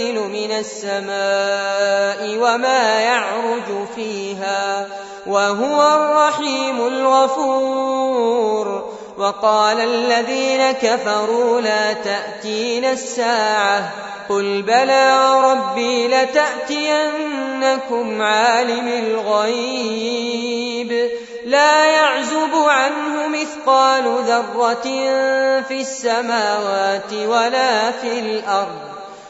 ينزل من السماء وما يعرج فيها وهو الرحيم الغفور. وقال الذين كفروا لا تأتين الساعة قل بلى ربي لتأتينكم عالم الغيب. لا يعزب عنه مثقال ذرة في السماوات ولا في الأرض.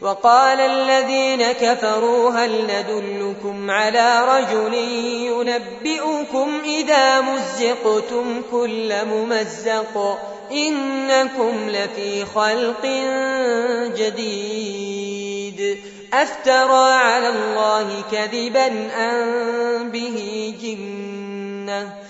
وقال الذين كفروا هل ندلكم على رجل ينبئكم إذا مزقتم كل ممزق إنكم لفي خلق جديد أفترى على الله كذبا أن به جنة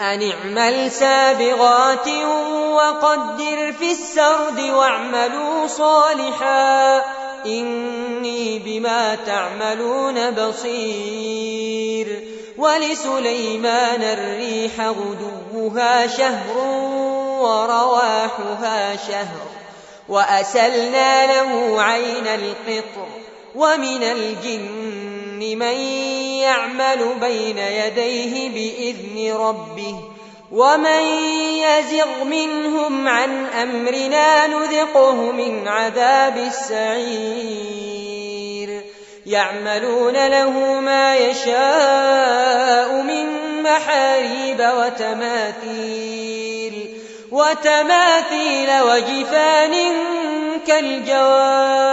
أن اعمل سابغات وقدر في السرد واعملوا صالحا إني بما تعملون بصير ولسليمان الريح غدوها شهر ورواحها شهر وأسلنا له عين القطر ومن الجن من يعمل بين يديه بإذن ربه ومن يزغ منهم عن أمرنا نذقه من عذاب السعير. يعملون له ما يشاء من محاريب وتماثيل وتماثيل وجفان كالجواب.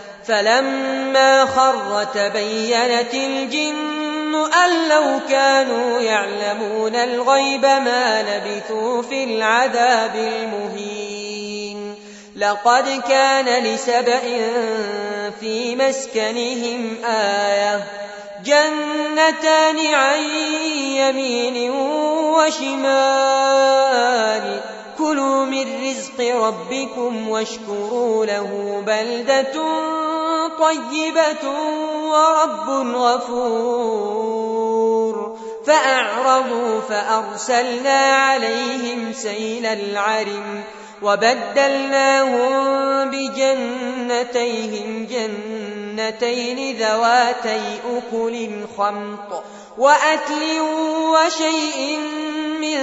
فلما خر تبينت الجن أن لو كانوا يعلمون الغيب ما لبثوا في العذاب المهين. لقد كان لسبأ في مسكنهم آية جنتان عن يمين وشمال. كلوا من رزق ربكم واشكروا له بلدة طيبة ورب غفور. فأعرضوا فأرسلنا عليهم سيل العرم وبدلناهم بجنتيهم جنتين ذواتي أكل خمط وأكل وشيء من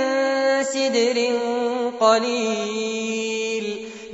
سدر قليل.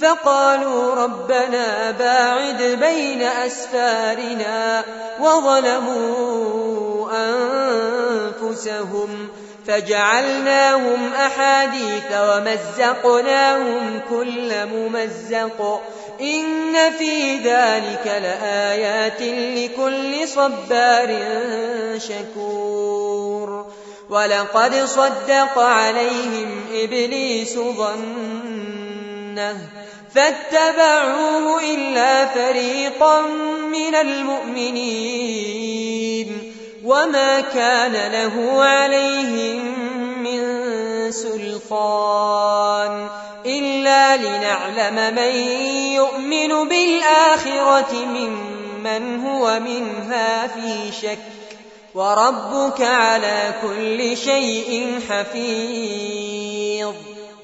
فقالوا ربنا باعد بين أسفارنا وظلموا أنفسهم فجعلناهم أحاديث ومزقناهم كل ممزق إن في ذلك لآيات لكل صبار شكور ولقد صدق عليهم إبليس ظنه فاتبعوه إلا فريقا من المؤمنين. وما كان له عليهم من سلطان إلا لنعلم من يؤمن بالآخرة ممن هو منها في شك. وربك على كل شيء حفيظ.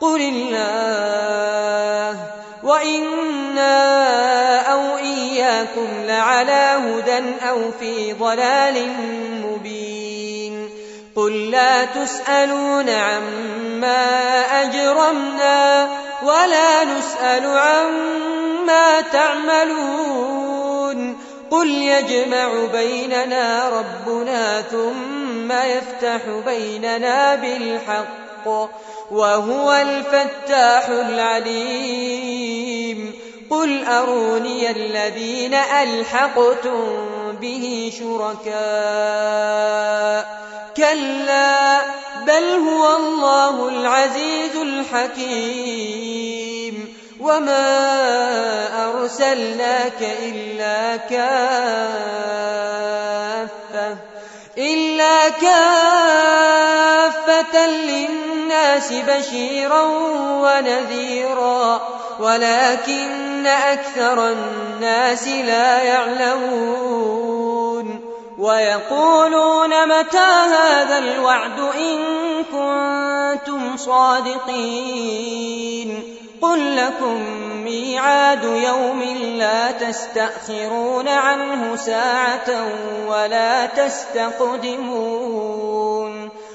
قل الله وإنا أو إياكم لعلى هدى أو في ضلال مبين قل لا تسألون عما أجرمنا ولا نسأل عما تعملون قل يجمع بيننا ربنا ثم يفتح بيننا بالحق وهو الفتاح العليم. قل أروني الذين ألحقتم به شركاء. كلا بل هو الله العزيز الحكيم. وما أرسلناك إلا كافة إلا كافة للناس بشيرا ونذيرا ولكن أكثر الناس لا يعلمون. ويقولون متى هذا الوعد إن كنتم صادقين؟ قل لكم ميعاد يوم لا تستأخرون عنه ساعة ولا تستقدمون.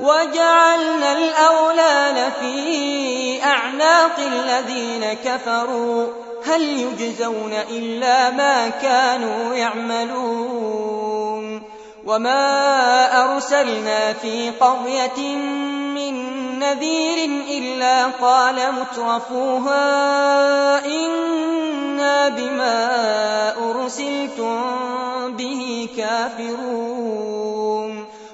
وجعلنا الأولال في أعناق الذين كفروا. هل يجزون إلا ما كانوا يعملون. وما أرسلنا في قرية من نذير إلا قال مترفوها إنا بما أرسلتم به كافرون.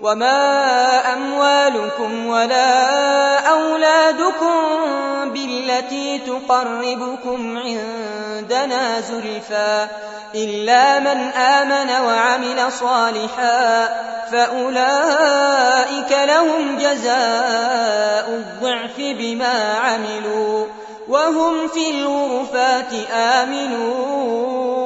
وما أموالكم ولا أولادكم بالتي تقربكم عندنا زلفى إلا من آمن وعمل صالحا فأولئك لهم جزاء الضعف بما عملوا وهم في الغرفات آمنون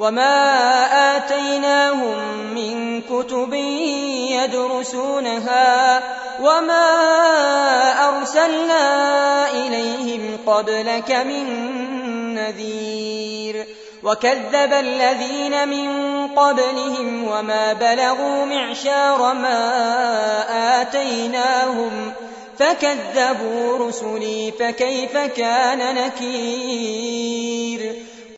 وما آتيناهم من كتب يدرسونها وما أرسلنا إليهم قبلك من نذير وكذب الذين من قبلهم وما بلغوا معشار ما آتيناهم فكذبوا رسلي فكيف كان نكير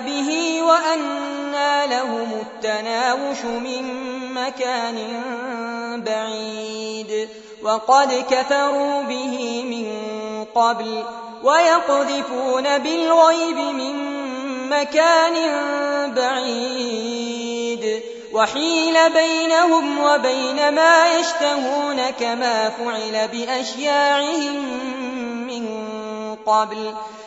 به وأنا لهم التناوش من مكان بعيد وقد كفروا به من قبل ويقذفون بالغيب من مكان بعيد وحيل بينهم وبين ما يشتهون كما فعل بأشياعهم من قبل